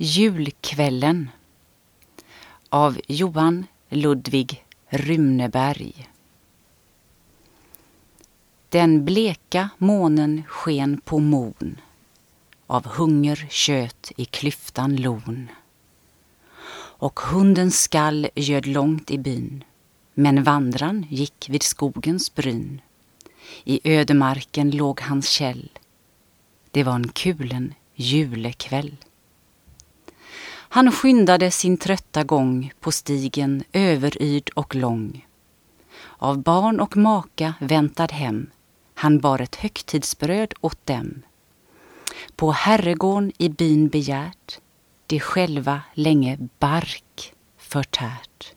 Julkvällen. Av Johan Ludvig Runeberg Den bleka månen sken på mon. Av hunger köt i klyftan lon. Och hundens skall göd långt i byn. Men vandran gick vid skogens bryn. I ödemarken låg hans käll. Det var en kulen julekväll han skyndade sin trötta gång på stigen överyrd och lång. Av barn och maka väntad hem, han bar ett högtidsbröd åt dem. På herregården i byn begärt, de själva länge bark förtärt.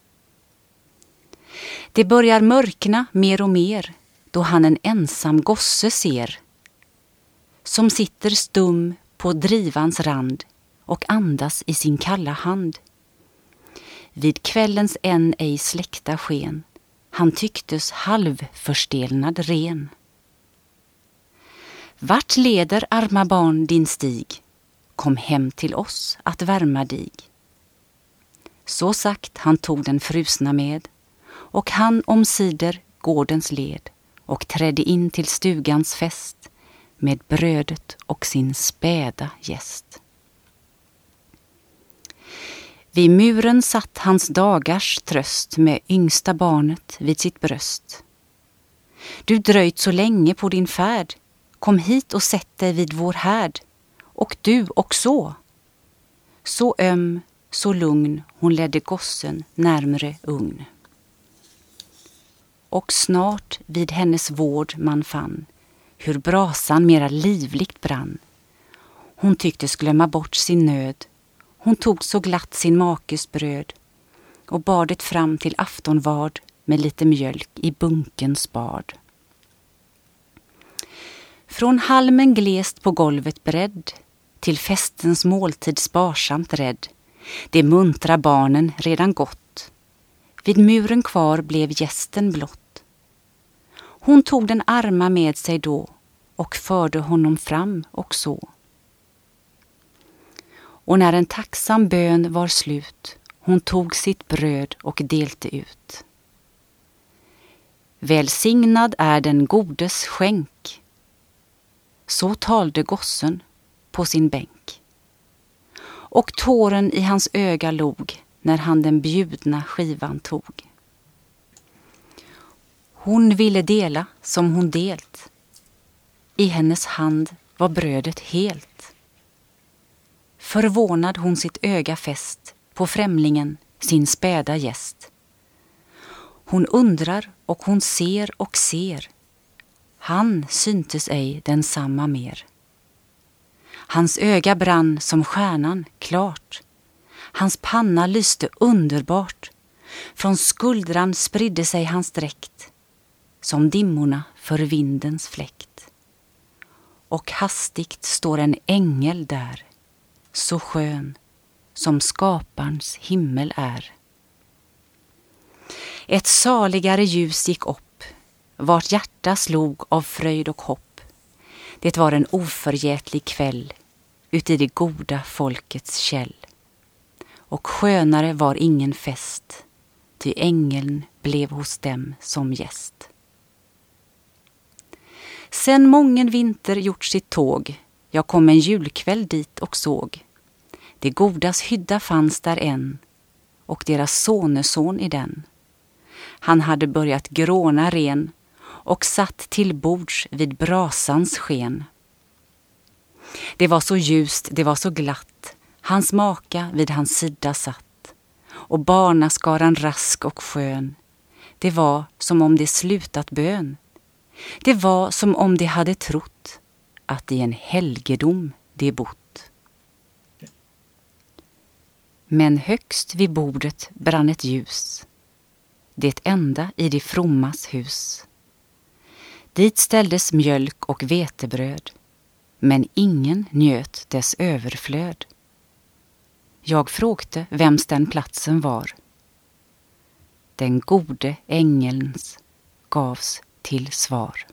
Det börjar mörkna mer och mer då han en ensam gosse ser som sitter stum på drivans rand och andas i sin kalla hand. Vid kvällens än ej släckta sken han tycktes halvförstelnad ren. Vart leder, arma barn, din stig? Kom hem till oss att värma dig. Så sagt han tog den frusna med och han omsider gårdens led och trädde in till stugans fest med brödet och sin späda gäst. Vid muren satt hans dagars tröst med yngsta barnet vid sitt bröst. Du dröjt så länge på din färd, kom hit och sätt dig vid vår härd, och du också. Så öm, så lugn hon ledde gossen närmre ugn. Och snart vid hennes vård man fann hur brasan mera livligt brann. Hon tycktes glömma bort sin nöd hon tog så glatt sin makes bröd och bar det fram till aftonvard med lite mjölk i bunkens bad. Från halmen glest på golvet bredd till festens måltid sparsamt rädd de muntra barnen redan gått vid muren kvar blev gästen blott. Hon tog den arma med sig då och förde honom fram och så och när en tacksam bön var slut hon tog sitt bröd och delte ut. Välsignad är den godes skänk. Så talde gossen på sin bänk. Och tåren i hans öga log när han den bjudna skivan tog. Hon ville dela som hon delt. I hennes hand var brödet helt. Förvånad hon sitt öga fäst på främlingen, sin späda gäst. Hon undrar och hon ser och ser. Han syntes ej densamma mer. Hans öga brann som stjärnan klart. Hans panna lyste underbart. Från skuldran spridde sig hans dräkt som dimmorna för vindens fläkt. Och hastigt står en ängel där så skön som skaparens himmel är. Ett saligare ljus gick upp, vart hjärta slog av fröjd och hopp. Det var en oförgätlig kväll uti det goda folkets käll. Och skönare var ingen fest, ty ängeln blev hos dem som gäst. Sen mången vinter gjort sitt tåg jag kom en julkväll dit och såg. Det godas hydda fanns där än och deras soneson i den. Han hade börjat gråna ren och satt till bords vid brasans sken. Det var så ljust, det var så glatt, hans maka vid hans sida satt och barnaskaran rask och skön. Det var som om de slutat bön. Det var som om de hade trott att i en helgedom de bott. Men högst vid bordet brann ett ljus, det enda i de frommas hus. Dit ställdes mjölk och vetebröd, men ingen njöt dess överflöd. Jag frågte vems den platsen var. Den gode ängelns gavs till svar.